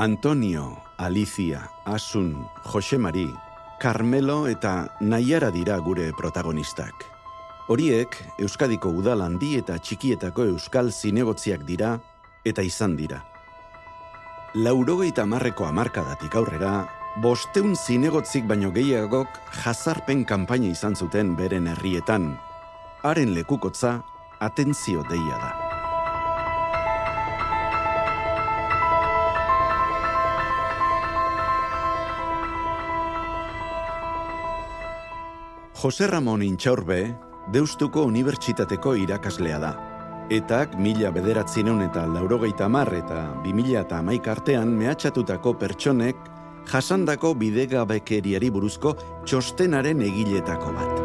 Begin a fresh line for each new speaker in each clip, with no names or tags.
Antonio, Alicia, Asun, Jose Mari, Carmelo eta Naiara dira gure protagonistak. Horiek Euskadiko udal handi eta txikietako euskal zinegotziak dira eta izan dira. Laurogeita marreko amarkadatik aurrera, bosteun zinegotzik baino gehiagok jazarpen kanpaina izan zuten beren herrietan. Haren lekukotza, atentzio deia da. Jose Ramon Intxaurbe, Deustuko Unibertsitateko irakaslea da. Etak mila bederatzineun eta laurogeita mar eta bi mila eta amaik artean mehatxatutako pertsonek jasandako bidegabekeriari buruzko txostenaren egiletako bat.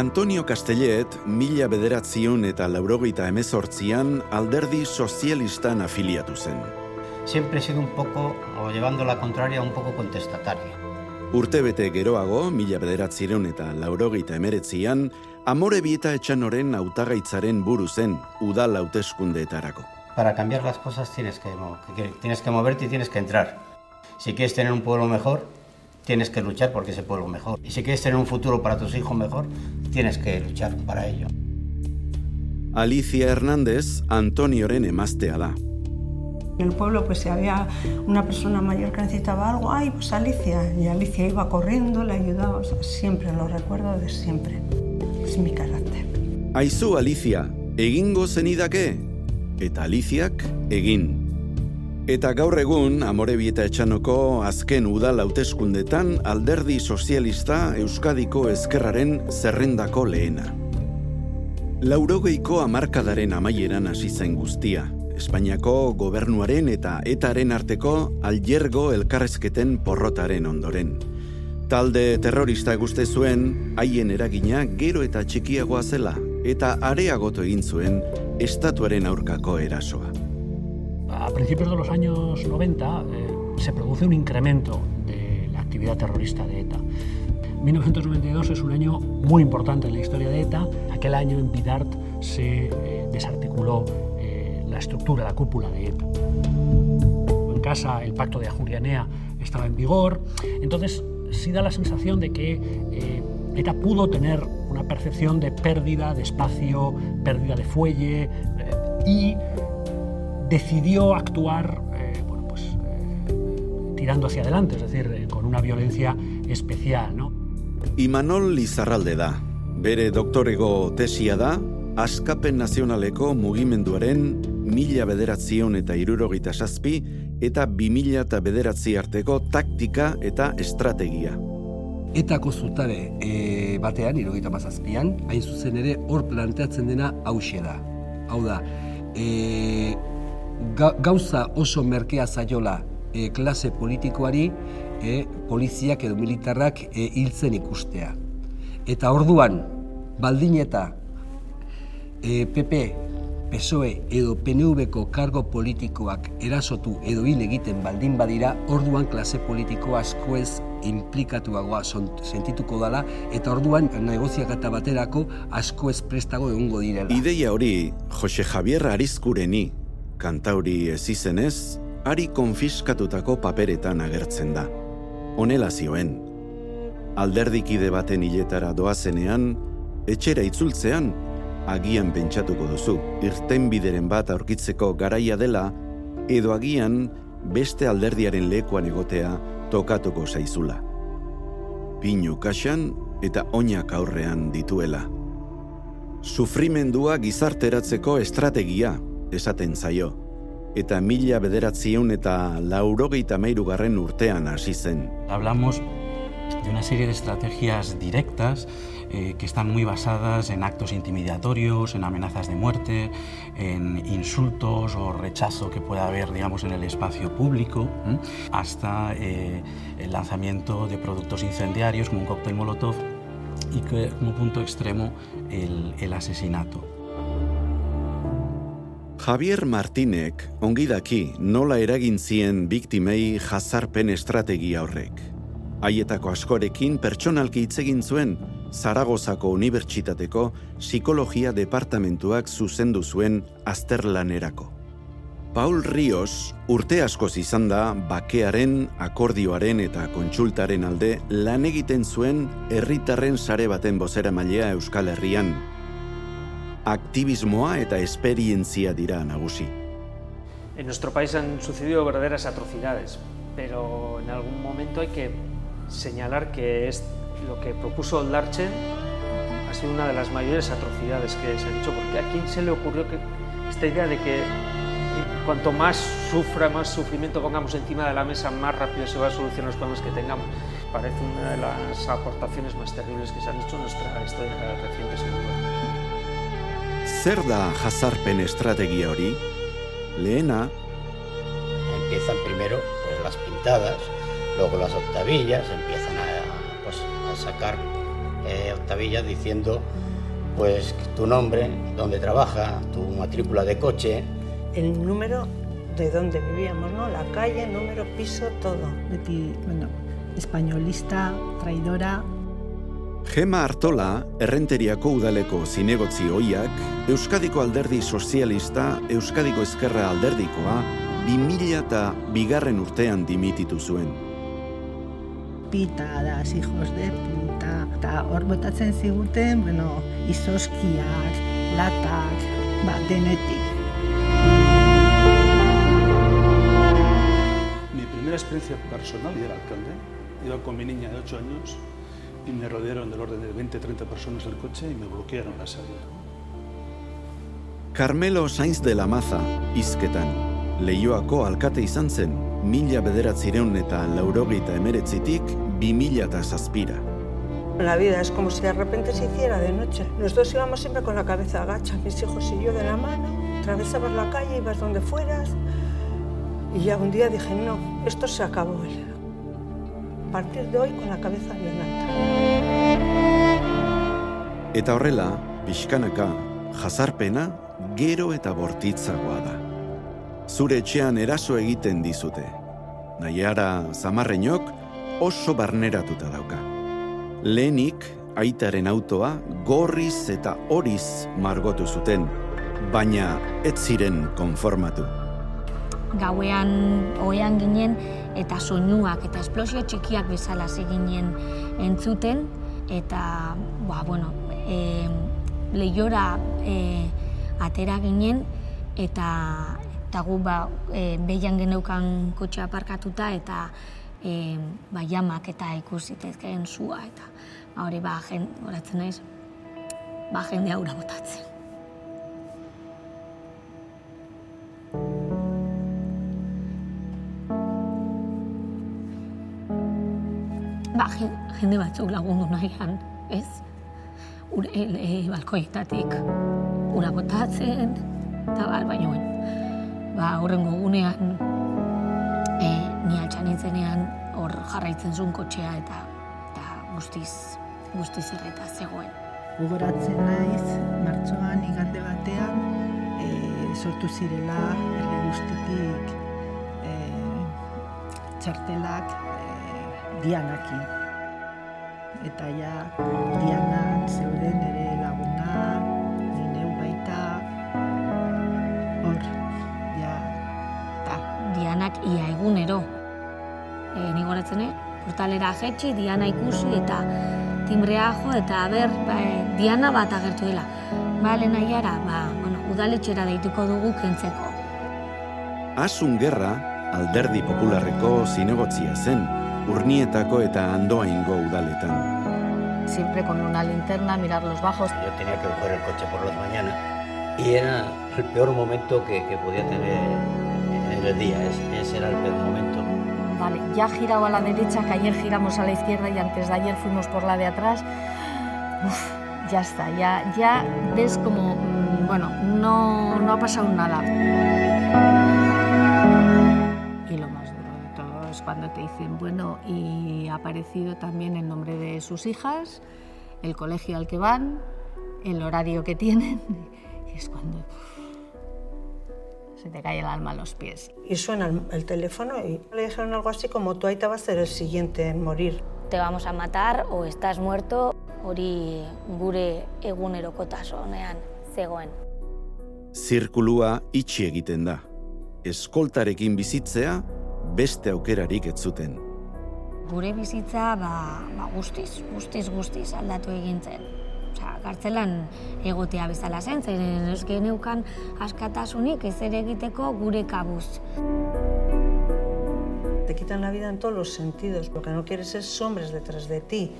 Antonio Castellet, mila bederatzion eta laurogeita emezortzian alderdi sozialistan afiliatu zen.
Siempre he sido un poco, o llevando la contraria, un poco contestatario.
Urtebete geroago, mila bederatzireun eta laurogeita emeretzian, amore bieta etxanoren autagaitzaren buru zen, udal hauteskundeetarako.
Para cambiar las cosas tienes que, que, tienes que moverte y tienes que entrar. Si quieres tener un pueblo mejor, tienes que luchar por ese pueblo mejor. Y si quieres tener un futuro para tus hijos mejor, tienes que luchar para ello.
Alicia Hernández, Antonioren emaztea da.
En el pueblo pues si había una persona mayor que necesitaba algo, ay, pues Alicia. Y Alicia iba corriendo, le ayudaba, o sea, siempre lo recuerdo de siempre. Es mi carácter.
Aizu Alicia, egingo zenidake? Eta Aliciak egin. Eta gaur egun, Amorebieta Etxanoko azken udal hauteskundetan alderdi sozialista Euskadiko Ezkerraren zerrendako lehena. Laurogeiko amarkadaren amaieran hasi zen guztia, Espainiako gobernuaren eta etaren arteko aljergo elkarrezketen porrotaren ondoren. Talde terrorista guzte zuen, haien eragina gero eta txikiagoa zela, eta areagoto egin zuen estatuaren aurkako erasoa.
A principios de los años 90 eh, se produce un incremento de la actividad terrorista de ETA. 1992 es un año muy importante en la historia de ETA. Aquel año en Bidart se eh, desarticuló la estructura, la cúpula de ETA. En casa el pacto de Ajurianea estaba en vigor, entonces sí da la sensación de que eh, ETA pudo tener una percepción de pérdida de espacio, pérdida de fuelle eh, y decidió actuar eh, pues, eh, tirando hacia adelante, es decir, eh, con una violencia especial. ¿no?
Imanol Lizarralde da, bere doktorego tesia da, askapen nazionaleko mugimenduaren mila bederatzion eta irurogeita sazpi eta bi mila eta bederatzi arteko taktika eta estrategia.
Etako zutare e, batean, irogeita mazazpian, hain zuzen ere hor planteatzen dena hause da. Hau da, e, ga, gauza oso merkea zaiola e, klase politikoari e, poliziak edo militarrak e, hiltzen ikustea. Eta orduan, baldin eta e, PP, PSOE edo PNV-ko kargo politikoak erasotu edo hil egiten baldin badira, orduan klase politiko asko ez implikatuagoa sentituko dala, eta orduan negoziakata baterako asko ez prestago egongo direla.
Ideia hori, Jose Javier Arizkureni, kantauri ez izenez, ari konfiskatutako paperetan agertzen da. Honela zioen, alderdikide baten hiletara doazenean, etxera itzultzean, agian pentsatuko duzu, irten bideren bat aurkitzeko garaia dela, edo agian beste alderdiaren lekuan egotea tokatuko zaizula. Pinu kaxan eta oinak aurrean dituela. Sufrimendua gizarteratzeko estrategia, esaten zaio, eta mila bederatziun eta laurogeita meirugarren urtean hasi zen.
Hablamos de una serie de estrategias directas eh, que están muy basadas en actos intimidatorios, en amenazas de muerte, en insultos o rechazo que pueda haber, digamos, en el espacio público, hasta eh, el lanzamiento de productos incendiarios como un cóctel molotov y que, como punto extremo el, el asesinato.
Javier Martinek ongi daki nola eragin zien biktimei jazarpen estrategia horrek. Haietako askorekin pertsonalki hitz egin zuen Zaragozako Unibertsitateko Psikologia Departamentuak zuzendu zuen azterlanerako. Paul Rios urte askoz izan da bakearen, akordioaren eta kontsultaren alde lan egiten zuen herritarren sare baten bozera mailea Euskal Herrian. Aktivismoa eta esperientzia dira nagusi.
En nuestro país han sucedido verdaderas atrocidades, pero en algún momento hay que señalar que es lo que propuso Oldarche ha sido una de las mayores atrocidades que se han hecho, porque a quién se le ocurrió que esta idea de que cuanto más sufra, más sufrimiento pongamos encima de la mesa, más rápido se va a solucionar los problemas que tengamos. Parece una de las aportaciones más terribles que se han hecho en nuestra historia reciente, sin duda.
Zer da jazarpen estrategia hori? Lehena,
Empiezan primero pues, las pintadas, luego las octavillas, empiezan a, pues, a sacar eh, octavillas diciendo pues tu nombre, dónde trabaja, tu matrícula de coche,
El número de donde vivíamos, ¿no? La calle, número, piso, todo.
beti, bueno, españolista, traidora,
Gema Artola, errenteriako udaleko zinegotzi hoiak, Euskadiko alderdi sozialista, Euskadiko ezkerra alderdikoa, 2000 eta bigarren urtean dimititu zuen.
Pitadas, hijos de puta, eta hor botatzen ziguten, bueno, izoskiak, latak, ba, denetik.
Mi primera experiencia personal, y era alcalde, iba con mi niña de 8 años y me rodearon del orden de 20-30 personas del coche y me bloquearon la salida.
Carmelo Sainz de la Maza, izketan, Leioako alkate izan zen, mila bederatzireun eta laurogeita emeretzitik, bi mila eta zazpira.
La vida es como si de repente se hiciera de noche. Los dos íbamos siempre con la cabeza agacha, mis hijos y yo de la mano. Atravesabas la calle, ibas donde fueras. Y ya un día dije, no, esto se acabó. A partir de hoy con la cabeza bien alta.
Eta horrela, pixkanaka, jazarpena gero eta bortitzagoa da. Zure etxean eraso egiten dizute. Naiara zamarrenok oso barneratuta dauka. Lehenik, aitaren autoa gorriz eta horiz margotu zuten, baina ez ziren konformatu.
gauean ohean ginen eta soinuak eta esplosio txikiak bezala ginen entzuten eta ba, bueno, e, lehiora e, atera ginen eta eta gu ba, e, behian geneukan kotxe aparkatuta eta e, ba, jamak eta ikusitezkeen sua eta ba, hori ba, jen, horatzen naiz, ba, jende aura botatzen. ba, jende batzuk lagundu nahian, ez? Ure, e, balkoietatik, ura botatzen, eta bar, baina ba, horrengo gunean, altxan nintzenean hor jarraitzen zuen kotxea eta, eta guztiz, guztiz erreta zegoen.
Gogoratzen naiz, martxoan igande batean, e, sortu zirela herri guztitik e, txartelak e, dianakin. Eta ja, dianan zeuden ere
Goratzen, eh? portalera jetxi, Diana ikusi eta timbrea jo eta ber, ba, e, Diana bat agertu dela. Bale nahiara, ba, bueno, udaletxera deituko dugu kentzeko.
Asun Gerra, alderdi popularreko zinegotzia zen, urnietako eta andoaingo udaletan.
Siempre con una linterna, mirar los bajos.
Yo tenía que coger el coche por las mañanas y era el peor momento que, que podía tener en el día. Es- ese era el peor momento.
Vale, ya girado a la derecha, que ayer giramos a la izquierda y antes de ayer fuimos por la de atrás. Uf, ya está, ya, ya ves como, mm, bueno, no, no ha pasado nada. Y lo más duro de todo es cuando te dicen, bueno, y ha aparecido también el nombre de sus hijas, el colegio al que van, el horario que tienen. Y es cuando se te cae el alma a los pies.
Y suena el, el teléfono y le dijeron algo así como tu aita va a ser el siguiente en morir.
Te vamos a matar o estás muerto. hori gure egunerokotasunean zegoen.
Zirkulua itxi egiten da. Eskoltarekin bizitzea beste aukerarik ez zuten.
Gure bizitza ba, ba guztiz, guztiz, guztiz aldatu egin zen. Osea, kartzelan egotea bezala zen, zeren ez geneukan askatasunik ez ere egiteko gure kabuz.
Te quitan la vida en todos los sentidos. Lo que no quieres es sombras detrás de ti.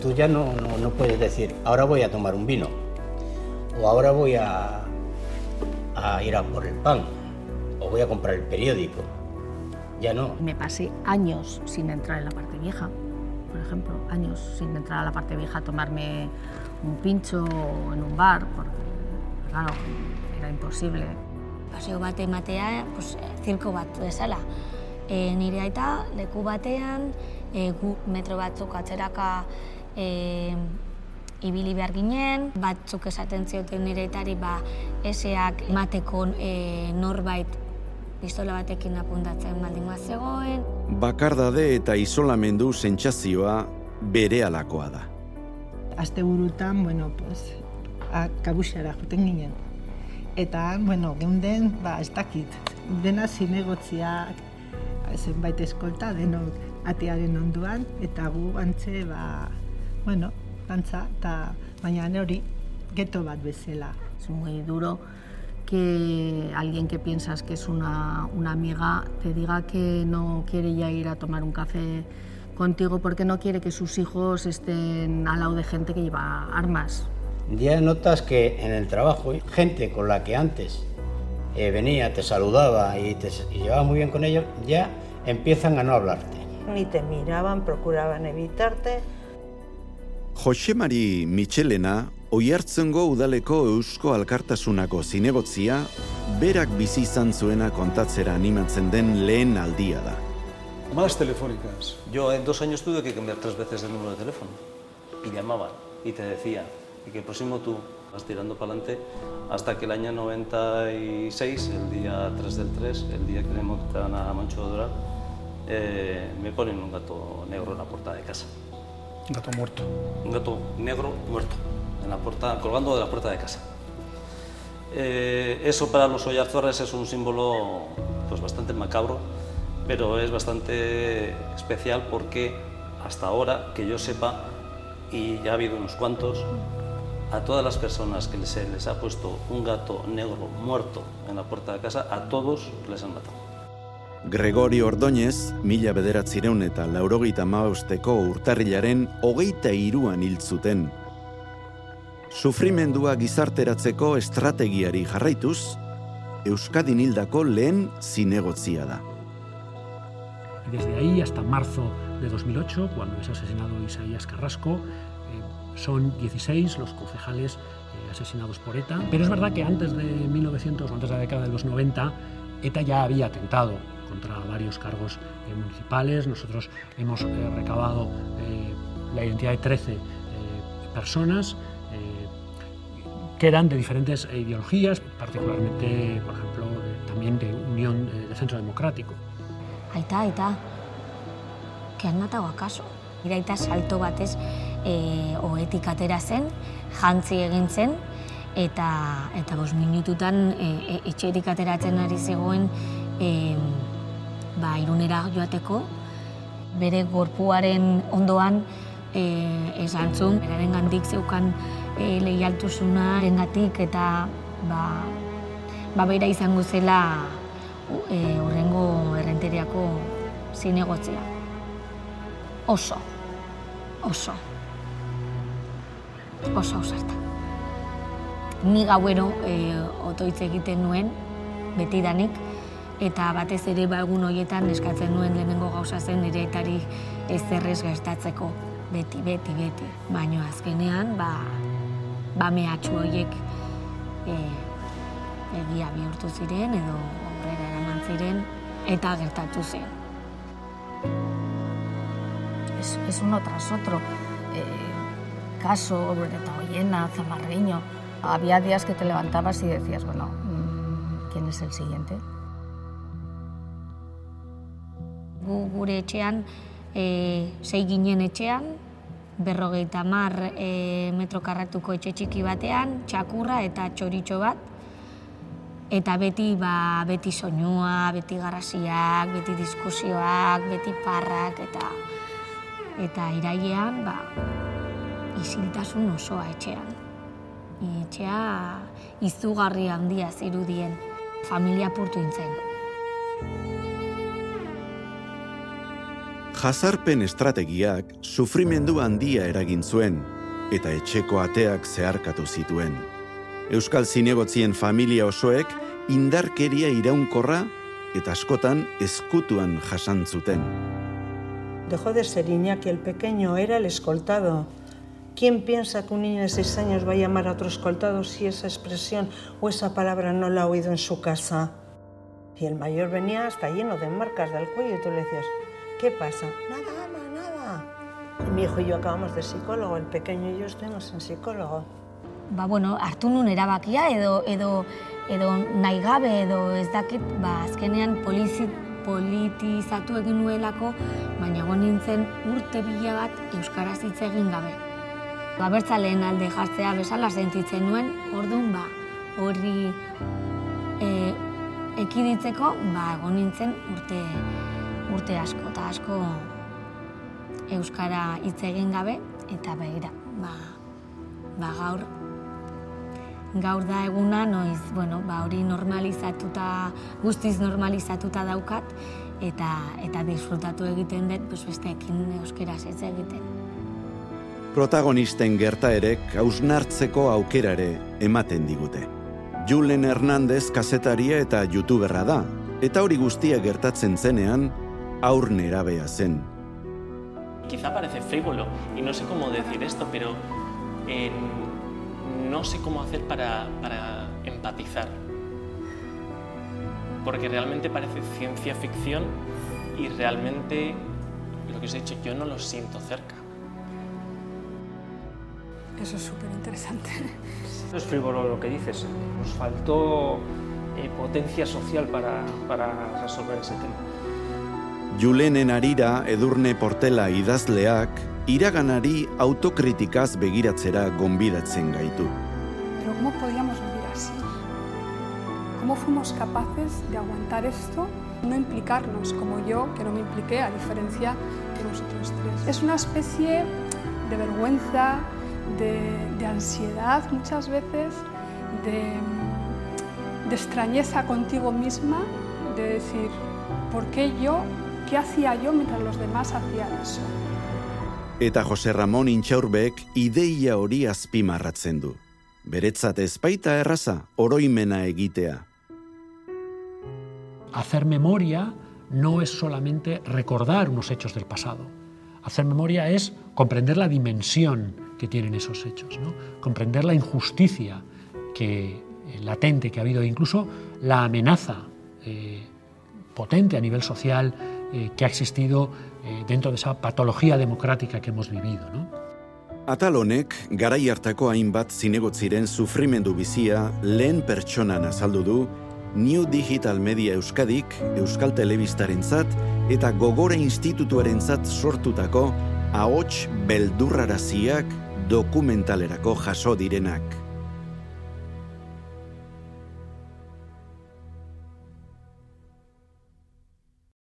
Tú ya no, no, no puedes decir, ahora voy a tomar un vino, o ahora voy a, a ir a por el pan, o voy a comprar el periódico. Ya no.
Me pasé años sin entrar en la parte vieja, por ejemplo, años sin entrar a la parte vieja a tomarme un pincho en un bar, porque, claro, era imposible.
Paseo bat ematea, pues, zirko bat bezala. E, nire aita, leku batean, e, gu metro batzuk atzeraka e, ibili behar ginen, batzuk esaten zioten nire aitari, ba, eseak emateko e, norbait pistola batekin apuntatzen baldin zegoen.
Bakardade eta isolamendu sentsazioa bere alakoa da.
Aste burutan, bueno, pues, a, kabuxara juten ginen. Eta, bueno, geunden, ba, ez dakit, dena zinegotziak, zenbait eskolta, denok atearen onduan, eta gu antze, ba, bueno, dantza, eta baina hori geto bat bezala.
Es muy duro que alguien que piensas que es una, una amiga te diga que no quiere ya ir a tomar un café contigo porque no quiere que sus hijos estén al lado de gente que lleva armas.
Ya notas que en el trabajo, gente con la que antes eh, venía, te saludaba y te y llevaba muy bien con ellos, ya empiezan a no hablarte.
Ni te miraban, procuraban evitarte.
Josemari Michelena, Oihartzungo udaleko Eusko Alkartasunako zinegotzia, berak bizi izan zuena kontatzera animatzen den lehen aldia da.
Llamadas telefónicas.
Yo en dos años tuve que cambiar tres veces de número de teléfono. Y llamaban y te decían, y que el próximo tú vas tirando para adelante hasta que el año 96, el día 3 del 3, el día que le montan a Mancho Doral, eh, me ponen un gato negro en la puerta de casa.
Un gato muerto.
Un gato negro muerto, en la puerta, colgando de la puerta de casa. Eh, eso para los Oyarzorres es un símbolo pues, bastante macabro, pero es bastante especial porque hasta ahora, que yo sepa, y ya ha habido unos cuantos, a todas las personas que se les ha puesto un gato negro muerto en la puerta de casa, a todos les han matado.
Gregorio Ordóñez, mila bederatzireun eta laurogeita mausteko urtarrilaren hogeita iruan hil zuten. Sufrimendua gizarteratzeko estrategiari jarraituz, Euskadin hildako lehen zinegotzia da.
Y desde ahí hasta marzo de 2008, cuando es asesinado Isaías Carrasco, eh, son 16 los concejales eh, asesinados por ETA. Pero es verdad que antes de 1900 o antes de la década de los 90, ETA ya había atentado contra varios cargos eh, municipales. Nosotros hemos recabado la identidad de 13 eh, personas que eran de diferentes ideologías, particularmente, por ejemplo, también de Unión de Centro Democrático.
Aita, aita, que han matado akaso? Nire aita salto batez e, oetik atera zen, jantzi egin zen, eta, eta bos minututan e, e, etxerik ateratzen ari zegoen e, ba, irunera joateko, bere gorpuaren ondoan e, esan zuen, beraren gandik zeukan e, lehialtusunaren gatik eta ba, ba bera izango zela e, urrengo errenteriako zinegotzia. Oso, oso, oso ausarta. Ni gauero e, otoitz egiten nuen, betidanik, eta batez ere ba egun horietan eskatzen nuen lehenengo gauza zen nire etari ezerrez gertatzeko, beti, beti, beti. Baina azkenean, ba, ba mehatxu horiek e, egia bihurtu ziren edo ziren eta gertatu zen.
Es, es uno tras otro. Eh, caso, Breta Ollena, Zamarreño. Había días que te levantabas y decías, bueno, mm, ¿quién es el siguiente?
Gu gure etxean, e, sei ginen etxean, berrogeita mar e, metro karratuko etxe txiki batean, txakurra eta txoritxo bat, eta beti, ba, beti soinua, beti garrasiak, beti diskusioak, beti parrak, eta eta irailean, ba, isiltasun osoa etxean. Etxea izugarri handia zirudien, familia purtu intzen.
Jazarpen estrategiak sufrimendu handia eragin zuen eta etxeko ateak zeharkatu zituen. Euskal zinegotzien familia osoek indarkeria iraunkorra eta askotan eskutuan jasan zuten.
Dejó de ser Iñaki el pequeño, era el escoltado. ¿Quién piensa que un niño de seis años va a llamar a otro escoltado si esa expresión o esa palabra no la ha oído en su casa? Y el mayor venía hasta lleno de marcas del cuello y tú le decías, ¿qué pasa? Nada, ama, nada. Y mi hijo y yo acabamos de psicólogo, el pequeño y yo estuvimos en psicólogo.
Ba, bueno, hartu nun erabakia edo, edo, edo nahi gabe edo ez dakit, ba, azkenean polizi, politizatu egin nuelako, baina egon nintzen urte bila bat Euskaraz hitz egin gabe. Ba, bertzaleen alde jartzea bezala sentitzen nuen, orduan ba, hori e, ekiditzeko, ba, egon nintzen urte, urte asko eta asko Euskara hitz egin gabe, eta begira, ba, ba gaur gaur da eguna noiz, bueno, ba hori normalizatuta, guztiz normalizatuta daukat eta eta disfrutatu egiten dut pues besteekin euskeraz ez egiten.
Protagonisten gertaerek hausnartzeko aukerare ematen digute. Julen Hernandez kazetaria eta youtuberra da, eta hori guztia gertatzen zenean, aur nerabea zen.
Quizá parece frívolo, y no sé cómo decir esto, pero en, no sé cómo hacer para, para empatizar. Porque realmente parece ciencia ficción y realmente, lo que os he dicho, yo no lo siento cerca.
Eso es súper interesante.
Es frívolo lo que dices, nos faltó eh, potencia social para, para resolver ese tema.
Julenen arira edurne portela idazleak, iraganari autokritikaz begiratzera gonbidatzen gaitu.
Pero ¿cómo podíamos vivir así? ¿Cómo fuimos capaces de aguantar esto? No implicarnos como yo, que no me impliqué, a diferencia de vosotros tres. Es una especie de vergüenza, de, de ansiedad muchas veces, de, de extrañeza contigo misma, de decir, ¿por qué yo? ¿Qué hacía yo mientras los demás hacían eso?
Eta Jose Ramon Intxaurbek ideia hori azpimarratzen du. Beretzat ez erraza oroimena egitea.
Hacer memoria no es solamente recordar unos hechos del pasado. Hacer memoria es comprender la dimensión que tienen esos hechos, ¿no? comprender la injusticia que, eh, latente que ha habido, incluso la amenaza eh, potente a nivel social eh, que ha existido eh, dentro de esa patología democrática que hemos vivido. ¿no?
Atal honek, garai hartako hainbat zinegotziren sufrimendu bizia lehen pertsonan azaldu du New Digital Media Euskadik, Euskal Telebistarentzat eta Gogore Institutuarentzat sortutako ahots beldurraraziak dokumentalerako jaso direnak.